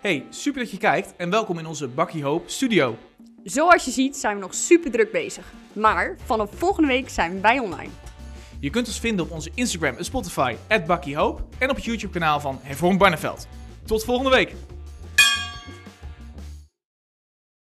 Hey, super dat je kijkt en welkom in onze Bakkie Hoop studio. Zoals je ziet zijn we nog super druk bezig. Maar vanaf volgende week zijn wij online. Je kunt ons vinden op onze Instagram en Spotify, at en op het YouTube kanaal van Hervormd Barneveld. Tot volgende week!